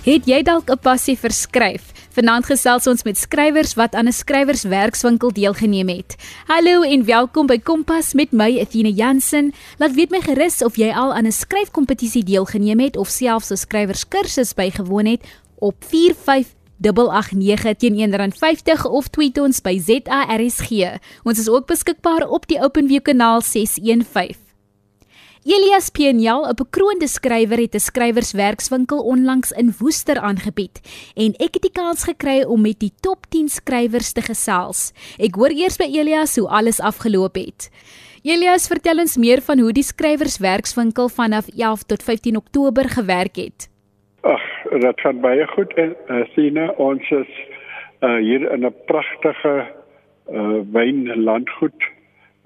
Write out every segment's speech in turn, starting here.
Het jy dalk 'n passie vir skryf? Vanaand gesels ons met skrywers wat aan 'n skrywerswerkswinkel deelgeneem het. Hallo en welkom by Kompas met my Athena Jansen. Laat weet my gerus of jy al aan 'n skryfkompetisie deelgeneem het of selfs 'n skrywerskursus bygewoon het op 45889 teen R1.50 of tweet ons by ZARSG. Ons is ook beskikbaar op die OpenView kanaal 615. Elias Pienyal, 'n bekroonde skrywer, het 'n skrywerswerkswinkel onlangs in Woester aangebied en ek het die kans gekry om met die top 10 skrywers te gesels. Ek hoor eers by Elias hoe alles afgeloop het. Elias, vertel ons meer van hoe die skrywerswerkswinkel vanaf 11 tot 15 Oktober gewerk het. Ag, dit gaan baie goed uh, Sina, ons is uh, hier in 'n pragtige uh, wynlandgoed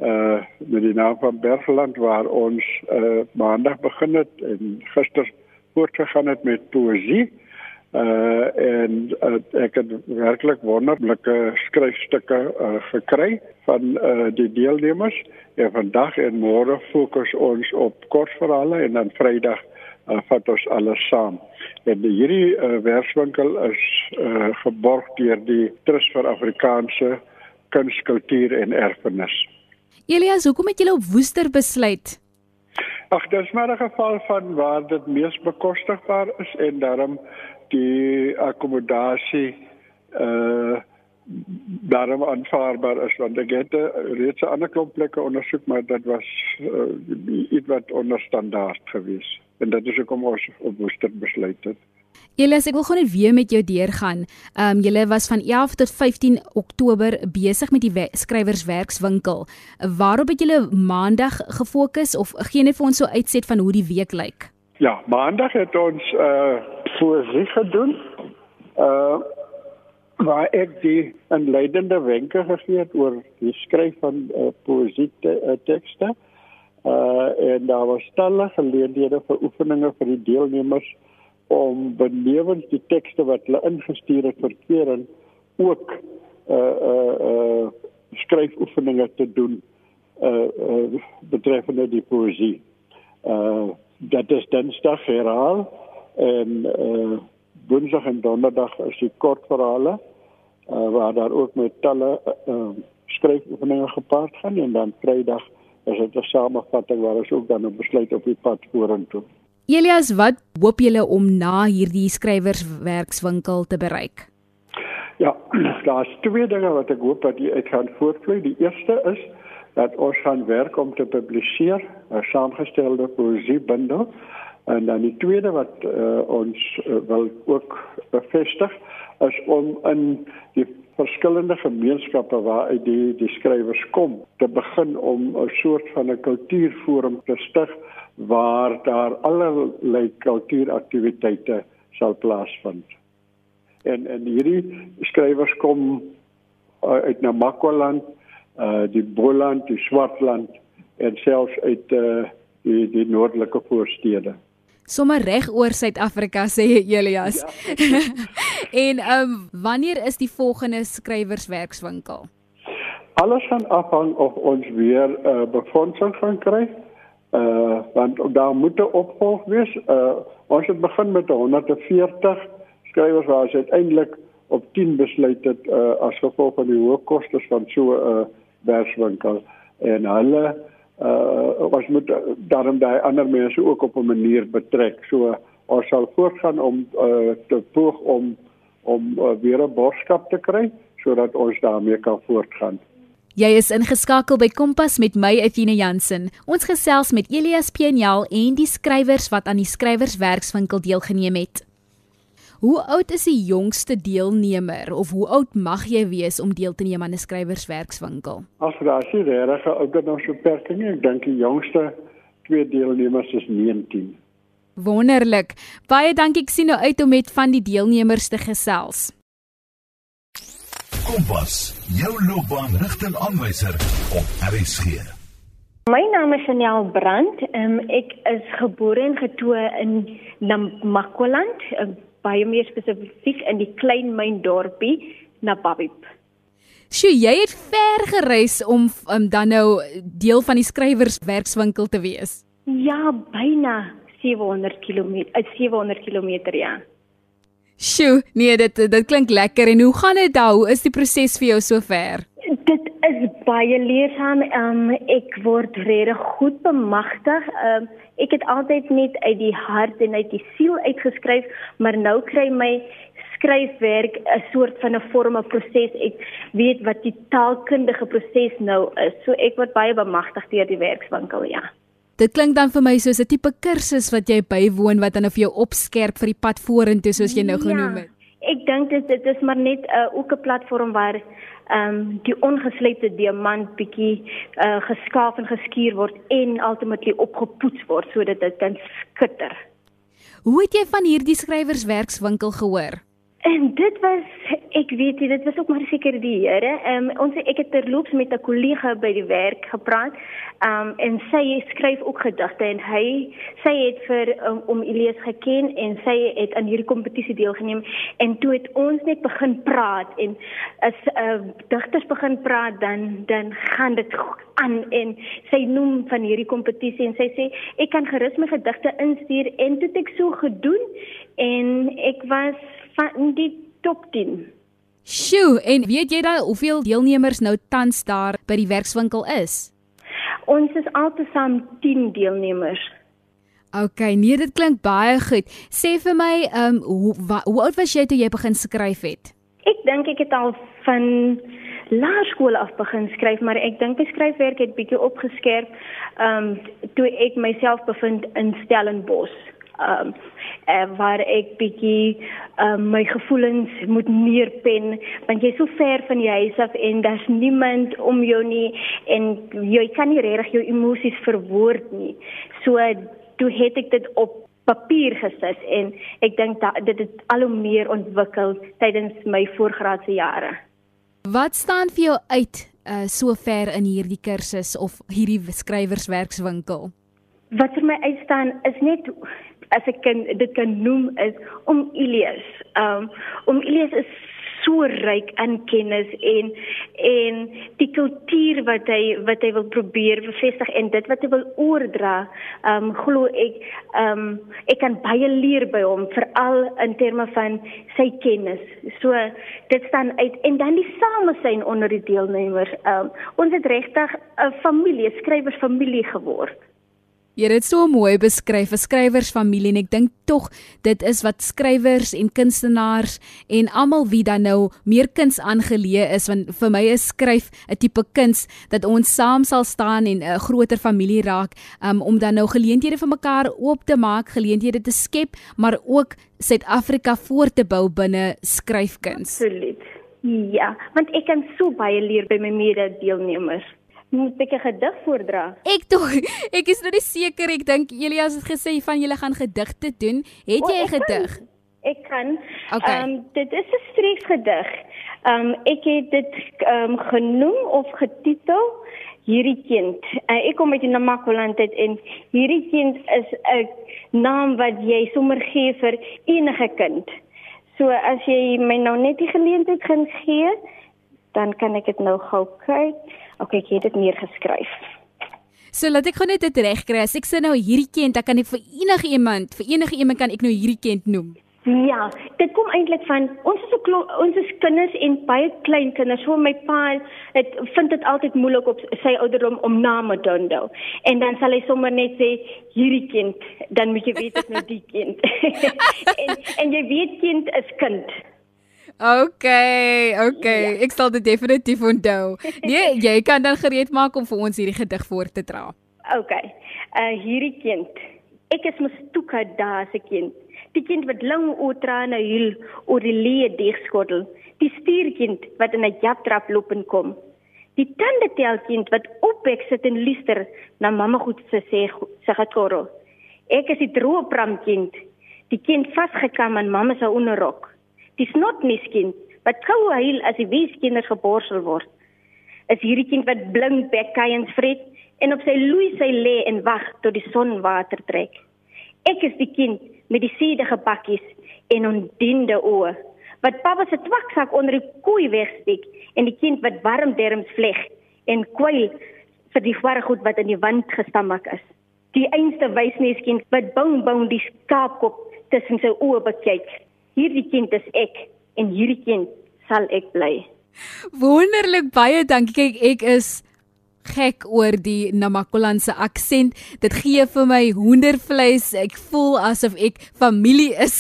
uh met die naam van Bergland waar ons uh maandag begin het en gister voortgegaan het met poesie. Uh en uh, ek het werklik wonderlike skryfstukke uh, gekry van uh die deelnemers. En vandag en môre fokus ons op kortverhale en dan Vrydag uh, vat ons alles saam. En hierdie uh, werkswinkel is uh geborg deur die Trust vir Afrikaanse Kuns, Kultuur en Erfenis. Elias, hoekom het julle op Woester besluit? Ag, dit is maar 'n geval van waar dit mees bekostigbaar is en daarom die akkommodasie uh daarom aanvaarbaar is want ek het uh, reeds 'n ander klomp plekke ondersoek maar dit was uh, iets wat onder standaard gewees en dit is hoekom ons op Woester besluit het. Elias, ek wil gou net weer met jou deurgaan. Ehm um, julle was van 11 tot 15 Oktober besig met die skrywerswerkswinkel. Waarop het julle Maandag gefokus of gee net vir ons so uitset van hoe die week lyk? Ja, Maandag het ons uh eh, poesie gedoen. Uh waar ek die inleidende wenke gegee het oor die skryf van uh, poesie te, uh, tekste. Uh en daar was talle geleenthede vir oefeninge vir die deelnemers om benewens die tekste wat hulle ingestuur het vir kering ook uh uh uh skryfoefeninge te doen uh, uh betreffende die poesie. Uh dat is Dinsdag herhaal en uh Woensdag en Donderdag is die kortverhale uh waar daar ook met talle uh skryfoefeninge gepaard gaan en dan Vrydag is dit 'n samevatting waar ons ook dan 'n besluit op die pad vorentoe. Elias, wat hoop julle om na hierdie skrywerswerkswinkel te bereik? Ja, daar's twee dinge wat ek hoop dat uit gaan voortvloei. Die eerste is dat ons gaan werk om te publiseer 'n saamgestelde poesiebundel en dan die tweede wat uh, ons uh, wil ook bevestig is om in die verskillende gemeenskappe waar uit die die skrywers kom te begin om 'n soort van 'n kultuurforum te stig waar daar allerlei kultuuraktiwiteite sal plaasvind. En en hierdie skrywers kom uh, uit Namakwaland, uh die Boland, die Swartland en selfs uit uh die die noordelike voorstede. Sommige reg oor Suid-Afrika sê Elias. Ja. en ehm um, wanneer is die volgende skrywerswerkswinkel? Alles gaan afhang of ons weer 'n uh, befondsing gaan kry uh want daar moet 'n opvolg wees. Uh ons het begin met 140 skrywers waar ons uiteindelik op 10 besluit het uh as gevolg van die hoë kostes van so 'n uh, werkswinkel en hulle uh ons moet daarom daai ander mense ook op 'n manier betrek. So ons sal voortgaan om uh te poog om om uh, weer 'n borgskap te kry sodat ons daarmee kan voortgaan. Jy is ingeskakel by Kompas met my Athena Jansen. Ons gesels met Elias Pienyal en die skrywers wat aan die skrywerswerkswinkel deelgeneem het. Hoe oud is die jongste deelnemer of hoe oud mag jy wees om deel te neem aan 'n skrywerswerkswinkel? Ag, daar is nie regtig ouderdomsbeperking nie. Ek dink die jongste twee deelnemers is 19. Wonderlik. Baie dankie. Ek sien nou uit om met van die deelnemers te gesels. Kompas, jou loopbaanrigtingaanwyser op RSG. My naam is Chanel Brandt. Um, ek is gebore en getoe in Namakwaland, um, baie meer spesifiek in die klein myn dorpie Nababib. Sjoe, jy het ver gereis om um, dan nou deel van die skrywerswerkswinkel te wees. Ja, byna 700 km, 700 km ja. Sjoe, nee, dit dit klink lekker en hoe gaan dit daar? Hoe is die proses vir jou sover? Baie leersaam. Um, ek word regtig goed bemagtig. Um, ek het altyd net uit die hart en uit die siel uitgeskryf, maar nou kry my skryfwerk 'n soort van 'n vorme proses. Ek weet wat die taalkundige proses nou is. So ek word baie bemagtig deur die werkswinkel, ja. Dit klink dan vir my soos 'n tipe kursus wat jy bywoon wat dan vir jou opskerp vir die pad vorentoe soos jy nou genoem het. Ja, ek dink dit dit is maar net 'n uh, ook 'n platform waar ehm um, die ongeslepte diamant bietjie uh, geskaaf en geskuur word en ultimately opgepoets word sodat dit kan skitter. Hoe het jy van hierdie skrywerswerkswinkel gehoor? En dit was ek weet nie, dit was ook maar seker die Here. Ehm um, ons ek het terloops met 'n kollega by die werk gepraat. Ehm um, en sy skryf ook gedigte en hy sy het vir um, om Elias geken en sy het aan hierdie kompetisie deelgeneem en toe het ons net begin praat en as uh, digters begin praat dan dan gaan dit aan en sy noem van hierdie kompetisie en sy sê ek kan gerus my gedigte instuur en dit ek so gedoen en ek was van die top 10. Sjoe, en weet jy dan hoeveel deelnemers nou tans daar by die werkswinkel is? Ons is altesaam 10 deelnemers. OK, nee, dit klink baie goed. Sê vir my, ehm um, hoe wa, hoe oud was jy toe jy begin skryf het? Ek dink ek het al van laerskool af begin skryf, maar ek dink my skryfwerk het bietjie opgeskerp ehm um, toe ek myself bevind in Stellenbosch ehm um, uh, waar ek bietjie um, my gevoelens moet neerpen want jy's so ver van die huis af en daar's niemand om jou nie en jy kan nie regtig jou emosies verwoord nie. So toe het ek dit op papier gesit en ek dink dit het al hoe meer ontwikkel tydens my voorgraadse jare. Wat staan vir jou uit uh so ver in hierdie kursus of hierdie skrywerswerkswinkel? Wat vir my uitstaan is net as ek kan dit kan noem is om Elias. Um om Elias is so ryk aan kennis en en die kultuur wat hy wat hy wil probeer bevestig en dit wat hy wil oordra. Um glo ek um ek kan baie leer by hom veral in terme van sy kennis. So dit staan uit en dan die samesyn onder die deelnemers. Um ons het regtig 'n familie, skrywersfamilie geword. Jy het so mooi beskryf, 'n skrywersfamilie en ek dink tog dit is wat skrywers en kunstenaars en almal wie dan nou meer kuns aangeleë is want vir my is skryf 'n tipe kuns dat ons saam sal staan en 'n groter familie raak um, om dan nou geleenthede vir mekaar oop te maak, geleenthede te skep, maar ook Suid-Afrika voort te bou binne skryfkuns. Absoluut. Ja, want ek kan so baie leer by my mede-deelnemers moet ek 'n gedig voordra? Ek tog, ek is nou nie seker ek dink Elias het gesê van julle gaan gedigte doen. Het jy 'n gedig? Ek kan. Ehm okay. um, dit is 'n streeksgedig. Ehm um, ek het dit ehm um, genoem of getitel hierdie kind. Uh, ek kom uit die Namakoland en hierdie kind is 'n naam wat jy sommer gee vir enige kind. So as jy my nou net die geleentheid gaan gee, dan kan ek dit nou gou kyk. Okay, ek het dit neergeskryf. So laat ek gou net dit regkry. As ek sê nou hierdie kind, dan kan ek vir enige iemand, vir enige iemand kan ek nou hierdie kind noem. Ja, dit kom eintlik van ons is so ons is kinders en baie klein kinders. So my pa het vind dit altyd moeilik op sy ouderdom om name te onthou. En dan sal hy sommer net sê hierdie kind, dan moet jy weet dit is nou die kind. en en jy weet kind is kind. Okay, okay. Ja. Ek sal dit definitief onthou. Nee, jy kan dan gereed maak om vir ons hierdie gedig voor te dra. Okay. Uh hierdie kind. Ek is Mstuka daar se kind. Die kind wat lang oor trane huil oor die leë deegskottel. Die stuurkind wat in 'n japtrap loop en kom. Die tandetelkind wat opwek sit en luister na mamma goed se sê se gekoro. Ek is die droë pramkind. Die kind vasgekam aan mamma se onderrok. Dis not miskien, wat gou huil as die weeskinders geborsel word. Is hierdie kind wat blink bekkiens vret en op sy loei sy lê en wag tot die son water trek. Ek is die kind met die sedige bakkies en ondiende oë wat pappa se twaksak onder die koei wegsteek en die kind wat warm derms vleg en kwyl vir die vargoed wat in die wand gestammak is. Die einste wysneeskind wat bang bang die skaapkop tussen sy oë bekyk hierdie kind is ek en hierdie kind sal ek bly. Wonderlik baie dankie. Kyk, ek is gek oor die Namakolandse aksent. Dit gee vir my hoendervleis. Ek voel asof ek familie is.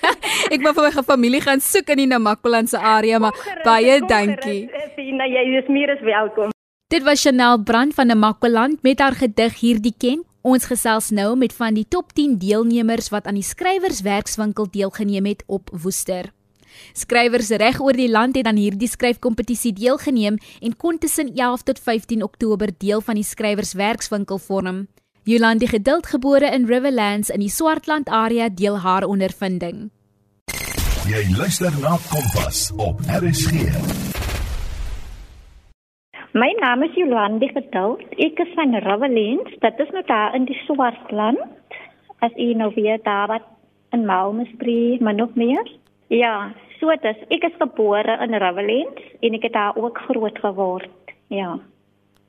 ek moet vir my familie gaan soek in die Namakolandse area, maar gerust, baie dankie. Sina, jy is meer as welkom. Dit was Chanel Brand van Namakoland met haar gedig hierdie ken. Ons gesels nou met van die top 10 deelnemers wat aan die skrywerswerkswinkel deelgeneem het op Woester. Skrywers reg oor die land het aan hierdie skryfkompetisie deelgeneem en kon tussen 11 tot 15 Oktober deel van die skrywerswerkswinkel vorm. Jolandi Geduld gebore in Riverlands in die Swartland area deel haar ondervinding. Jy luister na Kompas op RSG. My naam is Jolandi Geduld. Ek is van Riverlands. Dit is nou daar in die Swartland. As u nou weer daar wat in Malmesbury, maar nog meer. Ja, So dis, ek is gebore in Ravelens en ek het daar ook groot geword. Ja.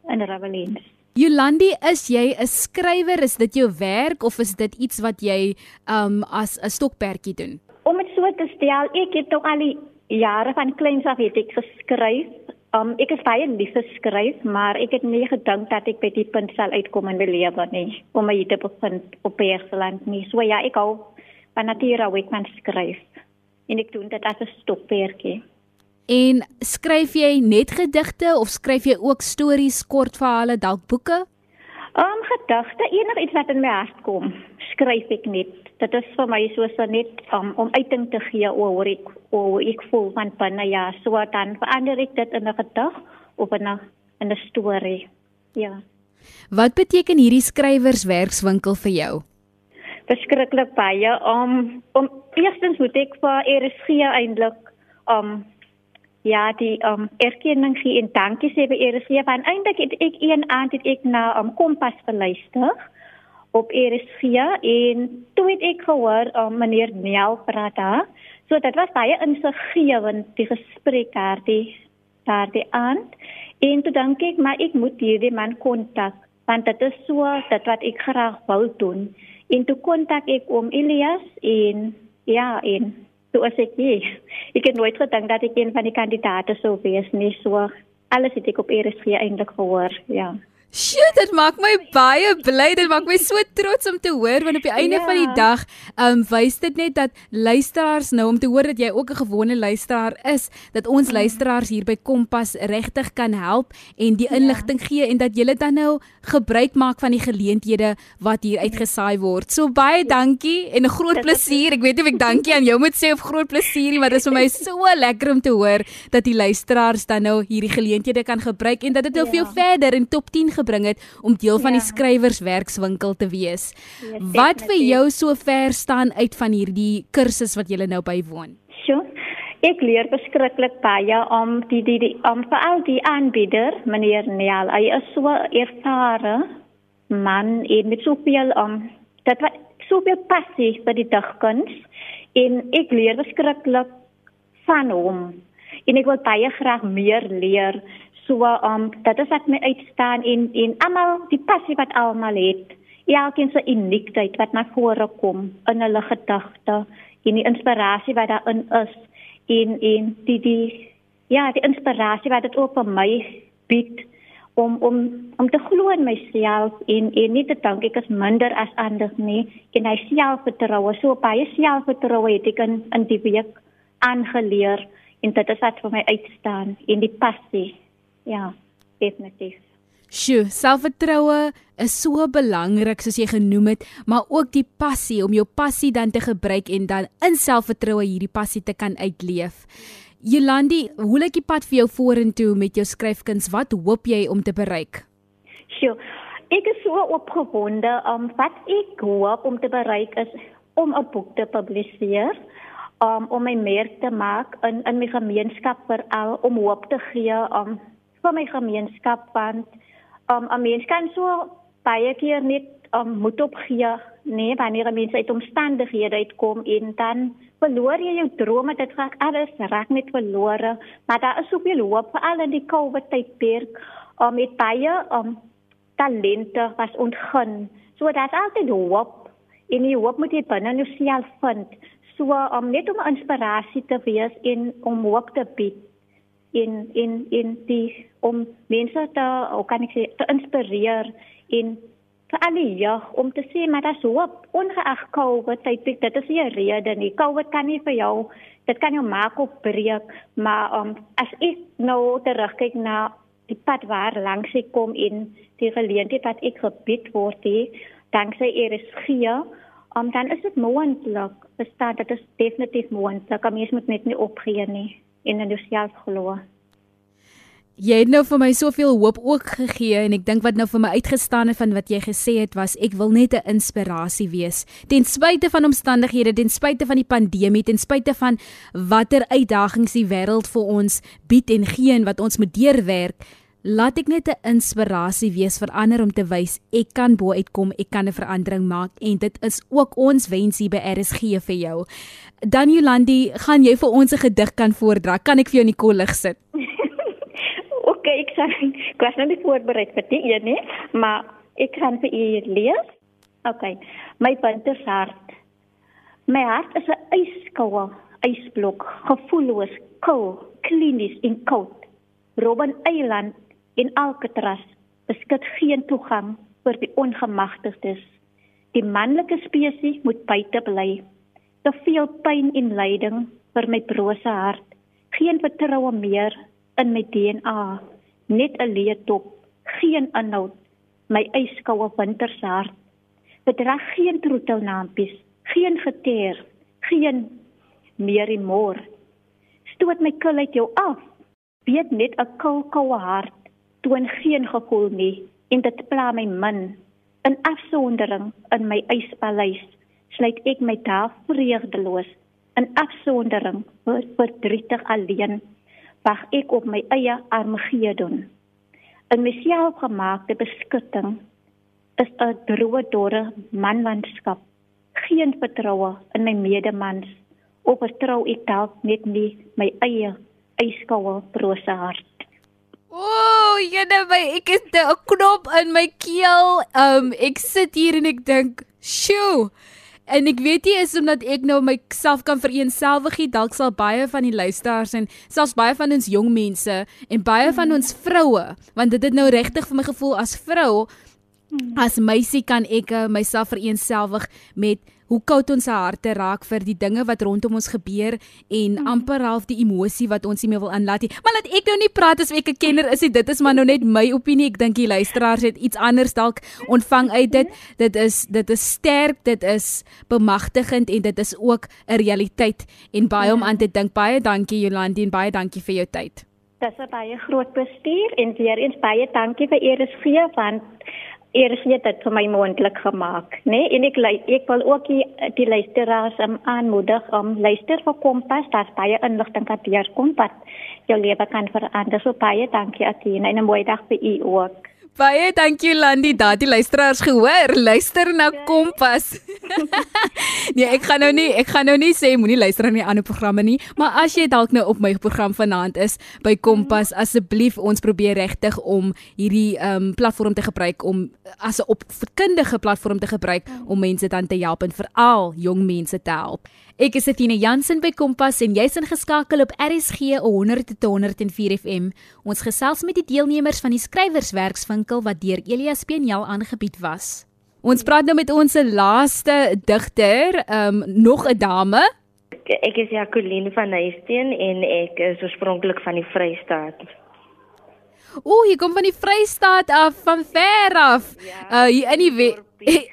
In Ravelens. Jolandi, is jy 'n skrywer? Is dit jou werk of is dit iets wat jy um as 'n stokperdjie doen? Om dit so te stel, ek het tog al die jare van kleins af het ek geskryf. Um ek is baie lief vir skryf, maar ek het nie gedink dat ek by die punt sal uitkom in my lewe nie om my te bevind op Persland nie. So ja, ek hou van nature wat ek skryf en ek doen dit as 'n stokperdjie. En skryf jy net gedigte of skryf jy ook stories, kortverhale, dalk boeke? Um gedigte, enigiets wat in my hart kom, skryf ek net. Dit is vir my soos net um, om uiting te gee oor hoe ek hoe ek voel van binne ja, so dan verander ek dit in 'n gedig of in 'n in 'n storie. Ja. Wat beteken hierdie skrywerswerkswinkel vir jou? verskriklik baie om om eerstens moet ek vir RSG eintlik om ja die um erkenning gee en dankie sê vir RSG want eintlik het ek een aand het ek na om kompas verluister op RSG en toe het ek gehoor om meneer Nel praat daar so dit was baie insiggewend die gesprek daar die daar die aand. En toe dink ek maar ek moet hierdie man kontak want dit is so dat wat ek graag wou doen. En toe kontak ek oom Elias en ja, en toe as ek nie, ek het nooit gedink dat ek een van die kandidaate sou wees nie, so alles het ek op ERSG eintlik gehoor, ja. Sjoe, dit maak my baie bly. Dit maak my so trots om te hoor want op die einde ja. van die dag, ehm um, wys dit net dat luisteraars nou om te hoor dat jy ook 'n gewone luisteraar is, dat ons mm. luisteraars hier by Kompas regtig kan help en die ja. inligting ja. gee en dat jy dan nou gebruik maak van die geleenthede wat hier uitgesaai word. So baie dankie en 'n groot plesier. Ek weet nie of ek dankie aan jou moet sê of groot plesier nie, maar dit is vir my so lekker om te hoor dat die luisteraars dan nou hierdie geleenthede kan gebruik en dat dit nou ja. veel verder in top 10 gebring het om deel van ja. die skrywerswerkswinkel te wees. Ja, wat vir jou so ver staan uit van hierdie kursus wat jy nou bywoon? Sjoe. Ek leer beskiklik baie om die die, die om vir al die aanbieder, meneer Neal, hy is so ervare man en met soveel om um, dat wat soveel passie vir die digkuns en ek leer beskiklik van hom en ek wil baie graag meer leer So um dit is wat my uitstaan en en almal die passie wat almal het. Elkeen se uniekheid wat na vore kom in hulle gedagte en die inspirasie wat daarin is en en die die ja, die inspirasie wat dit ook vir my bied om om om te glo in myself en en nie te dink ek is minder as ander nie en hy selfvertroue so baie selfvertroue het ek in in die week aangeleer en dit is wat vir my uitstaan en die passie Ja, definitief. Sjoe, selfvertroue is so belangrik soos jy genoem het, maar ook die passie om jou passie dan te gebruik en dan in selfvertroue hierdie passie te kan uitleef. Jolandi, hoe lyk die pad vir jou vorentoe met jou skryfkuns? Wat hoop jy om te bereik? Sjoe, ek is so opgewonde om wat ek hoop om te bereik is om 'n boek te publiseer. Um, om my merk te maak in in my gemeenskap veral om hoop te gee om um, vir my gemeenskap want um 'n mens kan so baie keer net um moet opgee nee wanneer mens uit omstandighede uitkom en dan verloor jy jou drome dit raak alles raak net verlore maar daar is soveel hoop veral in die covid tydperk om um, met baie um talente was ontgin. So daar's altyd hoop en jy hoop moet jy binne jouself vind. So om net om inspirasie te wees en om hoop te bied in in in die om mense te kan ek sê te inspireer en vir al die jeug om te sê maar dat hoop ongeag COVID tydperk dit is nie 'n rede nie. COVID kan nie vir jou dit kan jou maak of breek, maar um, as ek nou terugkyk na die pad waar langs ek kom in die geleentheid wat ek gebied word hier, danksy RSG, um, dan is dit moontlik. Verstaan, dit is definitief moontlik. Mens moet net nie opgee nie en in jouself glo. Jy het nou vir my soveel hoop ook gegee en ek dink wat nou vir my uitgestaan het van wat jy gesê het was ek wil net 'n inspirasie wees. Ten spyte van omstandighede, ten spyte van die pandemie, ten spyte van watter uitdagings die wêreld vir ons bied en gee en wat ons moet deurwerk, laat ek net 'n inspirasie wees vir ander om te wys ek kan bo uitkom, ek kan 'n verandering maak en dit is ook ons wens hier by RSG vir jou. Dan Jolandi, gaan jy vir ons 'n gedig kan voordra? Kan ek vir jou in die kollig sit? okay, ek sê ek was nou nie voorberei vir dit nie, maar ek kan vir u lees. Okay. My wintershart. My hart is 'n ijskoue ysblok, gevoelloos, koud, klinies en koud. Robben Eiland en Alcatraz beskik geen toegang vir die ongemagtigdes. Die manlike spesies moet buite bly. Te veel pyn en lyding vir my brose hart. Geen vertroue meer in my DNA net 'n leetop, geen inhoud, my yskoue wintershart. Bedrag geen troetelnaampies, geen geteer, geen meer en more. Stoot my kil uit jou af. Weet net 'n koue koue hart toon geen gevoel nie en dit pla my min. In afsondering in my yspaleis sluit ek my daar vreugdeloos in afsondering verdrietig alleen wag ek op my eie Armagedon. In my selfgemaakte beskutting is 'n droë dorre manlandskap. Geen vertroue in my medemans of vertrou ek dalk net nie my eie yskoue brose hart. O, oh, jy nou by ek het 'n knop in my keel. Um ek sit hier en ek dink, "Sjoe." En ek weet nie is omdat ek nou myself kan vereenselwig nie, dalk sal baie van die luisteraars en selfs baie van ons jong mense en baie van ons vroue, want dit het nou regtig vir my gevoel as vrou as meisie kan ek uh, myself vereenselwig met hoe koud ons harte raak vir die dinge wat rondom ons gebeur en mm. amper half die emosie wat ons nie meer wil aanlaat nie. Maar laat ek nou nie praat as ek 'n kenner is nie. Dit is maar nou net my opinie. Ek dink die luisteraars het iets anders dalk ontvang uit dit. Dit is dit is sterk, dit is bemagtigend en dit is ook 'n realiteit en baie om aan te dink. Baie dankie Jolandi en baie dankie vir jou tyd. Dis 'n baie groot bestuur en weer eens baie dankie vir eers gee want eers net dit vir my moontlik gemaak, né? Nee? En ek ek wil ook die, die luisteraars um, aanmoedig om luister vir Kompas, daar's baie inligting wat hier kom wat jou lewe kan verander. So baie dankie Atina en 'n mooi dag vir u ook. Baie dankie Landi, daardie luisteraars gehoor. Luister na Kompas. nee, ek gaan nou nie ek gaan nou nie sê moenie luister na die ander programme nie, maar as jy dalk nou op my program vanaand is by Kompas, asseblief ons probeer regtig om hierdie um platform te gebruik om as 'n opvoedkundige platform te gebruik om mense dan te help en veral jong mense te help. Ek is Athena Jansen by Kompas en jy's ingeskakel op RSG 100 tot 104 FM. Ons gesels met die deelnemers van die skrywerswerkswinkel wat deur Elias Peniel aangebied was. Ons praat nou met ons laaste digter, um nog 'n dame. Ek is Jacqueline van Huisteen en ek is oorspronklik van die Vrystaat. Ooh, jy kom van die Vrystaat af, van ver af. Ja, uh hier in die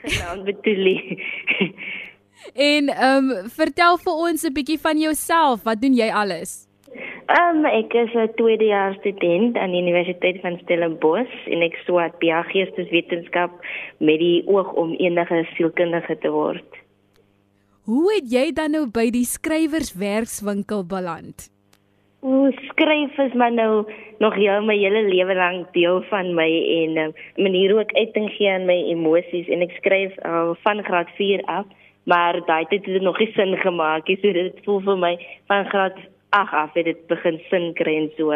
genaamd Betulie. En ehm um, vertel vir ons 'n bietjie van jouself. Wat doen jy alles? Ehm um, ek is 'n tweedejaars student aan die Universiteit van Stellenbosch en ek swaat biogeesteswetenskap met die oog om enige sielkundige te word. Hoe het jy dan nou by die skrywerswerkswinkel beland? O, skryf is maar nou nog heel my hele lewe lank deel van my en 'n um, manier hoe ek uiting gee aan my emosies en ek skryf uh, van graad 4 af maar daai het dit nog nie sin gemaak nie. So dit voel vir my van graad 8 af het dit begin sin kry en so.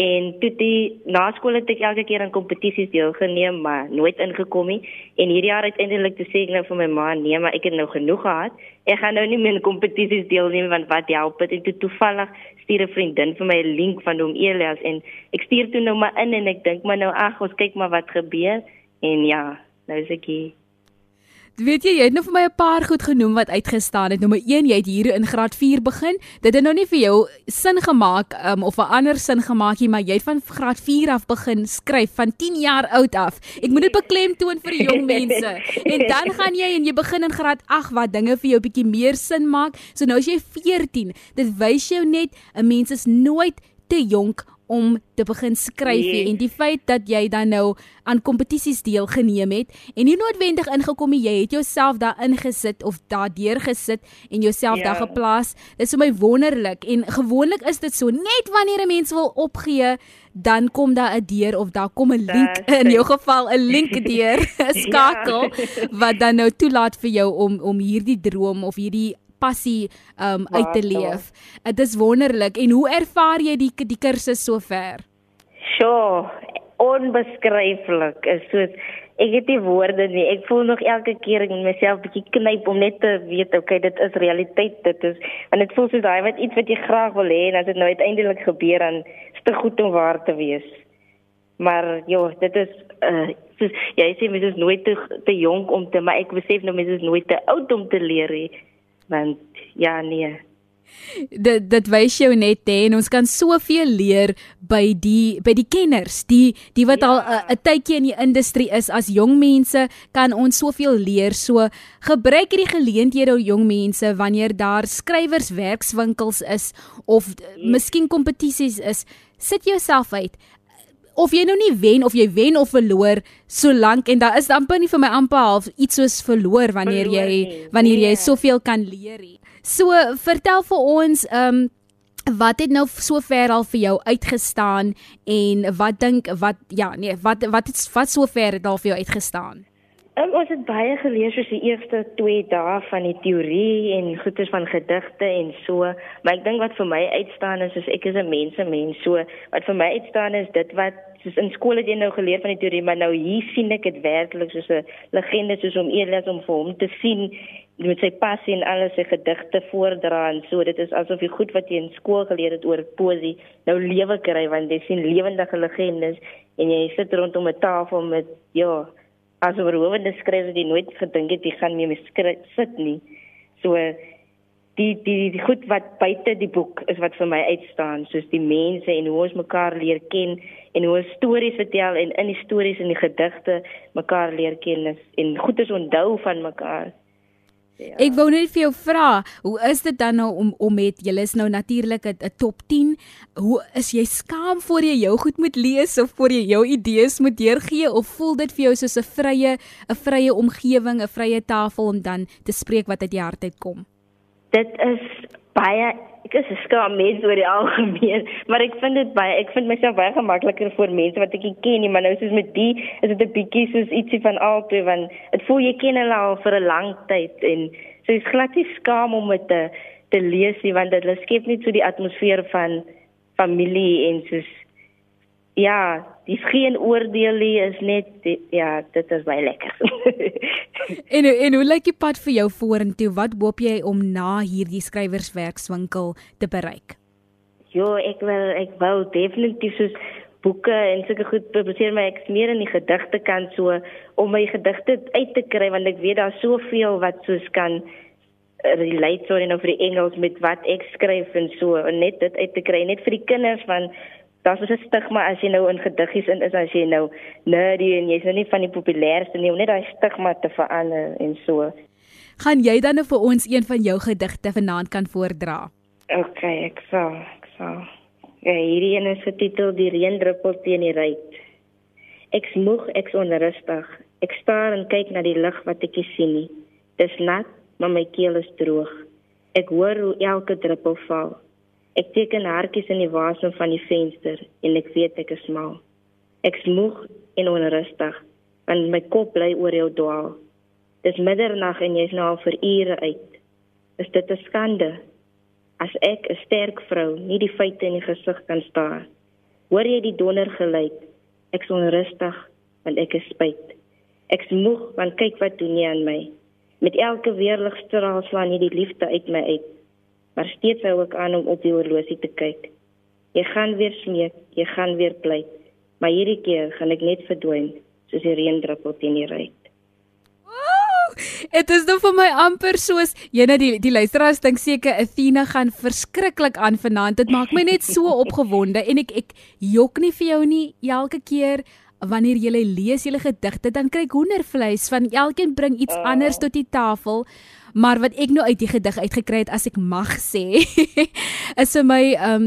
En toe die na skool het ek elke keer aan kompetisies deelgeneem, maar nooit ingekom nie. En hierdie jaar uiteindelik toe sê ek nou vir my ma, nee, maar ek het nou genoeg gehad ek gaan nou nie meer in kompetisies deelneem want wat help dit? Ek het toevallig stuur 'n vriendin vir my 'n link van hom Elias en ek stuur toe nou maar in en ek dink maar nou ag, ons kyk maar wat gebeur en ja, nou is ek hier. Weet jy, jy het nou vir my 'n paar goed genoem wat uitgestaan het. Nommer 1, jy het hier in graad 4 begin. Dit het nou nie vir jou sin gemaak um, of 'n ander sin gemaak nie, maar jy het van graad 4 af begin skryf van 10 jaar oud af. Ek moet dit beklemtoon vir die jong mense. En dan gaan jy en jy begin in graad 8 wat dinge vir jou bietjie meer sin maak. So nou as jy 14, dit wys jou net 'n mens is nooit te jonk om te begin skryf nee. en die feit dat jy dan nou aan kompetisies deelgeneem het en nie noodwendig ingekom het jy het jouself daar ingesit of daardeur gesit en jouself ja. daar geplaas dis vir my wonderlik en gewoonlik is dit so net wanneer 'n mens wil opgee dan kom daar 'n deur of daar kom 'n link in jou geval 'n link deur 'n skakel ja. wat dan nou toelaat vir jou om om hierdie droom of hierdie passie um uit te leef. Dit is wonderlik. En hoe ervaar jy die die kursus sover? Sjoe, onbeskryflik. Is so ek het nie woorde nie. Ek voel nog elke keer in myself bietjie knyp om net te weet, okay, dit is realiteit. Dit is en dit voel soos daai wat iets wat jy graag wil hê en as dit nou uiteindelik gebeur dan is dit goed om waar te wees. Maar ja, dit is uh soos jy sê mens is nooit te te jonk om te maar ek besef nou mens is nooit te oud om te leer nie want ja nee dit dit wys jou net hè en ons kan soveel leer by die by die kenners die die wat ja. al 'n tydjie in die industrie is as jong mense kan ons soveel leer so gebruik hierdie geleenthede jong mense wanneer daar skrywers werkswinkels is of ja. miskien kompetisies is sit jouself uit of jy nou nie wen of jy wen of verloor solank en daar is amper nie vir my amper half iets soos verloor wanneer verloor jy wanneer jy nee. soveel kan leer. So vertel vir ons ehm um, wat het nou sover al vir jou uitgestaan en wat dink wat ja nee wat wat het wat sover het al vir jou uitgestaan? Um, ons het baie gelees soos die eerste 2 dae van die teorie en goeters van gedigte en so, maar ek dink wat vir my uitstaan is is ek is 'n mensemens, so wat vir my uitstaan is dit wat soos in skool het jy nou geleer van die teorie, maar nou hier sien ek dit werklik soos 'n legende soos om Elias om vir hom te sien met sy passie en alles sy gedigte voordra en so dit is asof jy goed wat jy in skool geleer het oor poesie nou lewe kry want jy sien lewendige legendes en jy sit rondom 'n tafel met ja as oorhowende skrywer wat jy nooit gedink het jy gaan mee sit nie. So die die die goed wat buite die boek is wat vir my uitstaan, soos die mense en hoe ons mekaar leer ken en hoe stories vertel en in die stories en die gedigte mekaar leer ken en goedes onthou van mekaar. Ja. Ek wou net vir jou vra, hoe is dit dan nou om om met julle is nou natuurlik 'n top 10. Hoe is jy skaam voor jy jou goed moet lees of voor jy jou idees moet deurgee of voel dit vir jou soos 'n vrye 'n vrye omgewing, 'n vrye tafel om dan te spreek wat uit die hart uitkom? Dit is baie ek is skaam mens oor die algemeen, maar ek vind dit baie ek vind myself baie gemakliker vir mense wat ek nie ken nie, maar nou soos met die is dit 'n bietjie soos ietsie van albei want dit voel jy ken hulle al vir 'n lang tyd en so is glad nie skaam om dit te te lees nie want dit skep net so die atmosfeer van familie en soos ja, dis geen oordeel nie, is net die, ja, dit is baie lekker. en en hoe lyk die pad vir jou vorentoe? Wat hoop jy om na hierdie skrywerswerkswinkel te bereik? Jo, ek wil ek wou definitief soos boeke en sulke goed publiseer maar ek meer in die gedigte kan so om my gedigte uit te kry want ek weet daar's soveel wat soos kan relate so in oor die Engels met wat ek skryf en so en net dit uit te kry net vir die kinders van daar's so 'n stigma as jy nou in gediggies in is as jy nou nerdy en jy's nou nie van die populairste nie om net daai stigma te verander en so. Gaan jy dan nou vir ons een van jou gedigte vanaand kan voordra? OK, ek sal, ek sal. Ja, hierdie een is getitel Die reendruppel teen die ruit. Ek smoeg, ek onrustig. Ek staar en kyk na die lig wat ek nie sien nie. Dis nat, maar my keel is droog. Ek hoor hoe elke druppel val. Ek teken hartjies in die wasem van die venster en ek weet ek is mal. Ek smoeg en onrustig, want my kop bly oor jou dwaal. Dis middernag en jy's nou al vir ure uit. Is dit 'n skande? As ek 'n sterk vrou nie die feite in die gesig kan staar. Hoor jy die donder geluid? Ek is onrustig want ek is spyt. Ek smoeg want kyk wat doen jy aan my? Met elke weerligstraal slaan hierdie liefde uit my uit. Maar steeds hou ek aan om op die horlosie te kyk. Jy gaan weer smeek, jy gaan weer pleit, maar hierdie keer gaan ek net verdwyn soos die reendruppel teen die ruit. Dit is nou vir my amper soos jene die die luisteraars dink seker Athena gaan verskriklik aan vanaand. Dit maak my net so opgewonde en ek ek jok nie vir jou nie elke keer wanneer jy lees julle gedigte dan kry ek hoendervleis van elkeen bring iets uh. anders tot die tafel. Maar wat ek nou uit die gedig uitgekry het as ek mag sê, is vir my um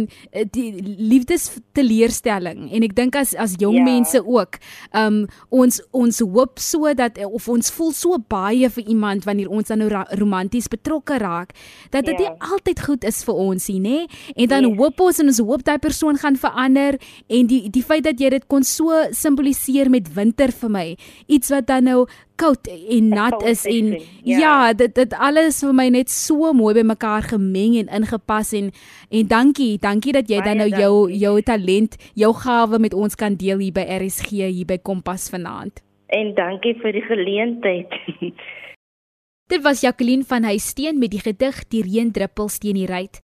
die liefdesteleurstelling en ek dink as as jong ja. mense ook um ons ons hoop so dat of ons voel so baie vir iemand wanneer ons dan nou romanties betrokke raak dat dit ja. nie altyd goed is vir ons nie, nê? En dan nee. hoop ons en ons hoop daai persoon gaan verander en die die feit dat jy dit kon so simboliseer met winter vir my, iets wat dan nou koud en nat is en ja. ja, dit dit alles vir my net so mooi bymekaar gemeng en ingepas en en dankie, dankie dat jy dan nou jou jou talent, jou gawe met ons kan deel hier by RSG hier by Kompas vanaand. En dankie vir die geleentheid. dit was Jacqueline van Huisteen met die gedig Die reendruppels teen die ruit.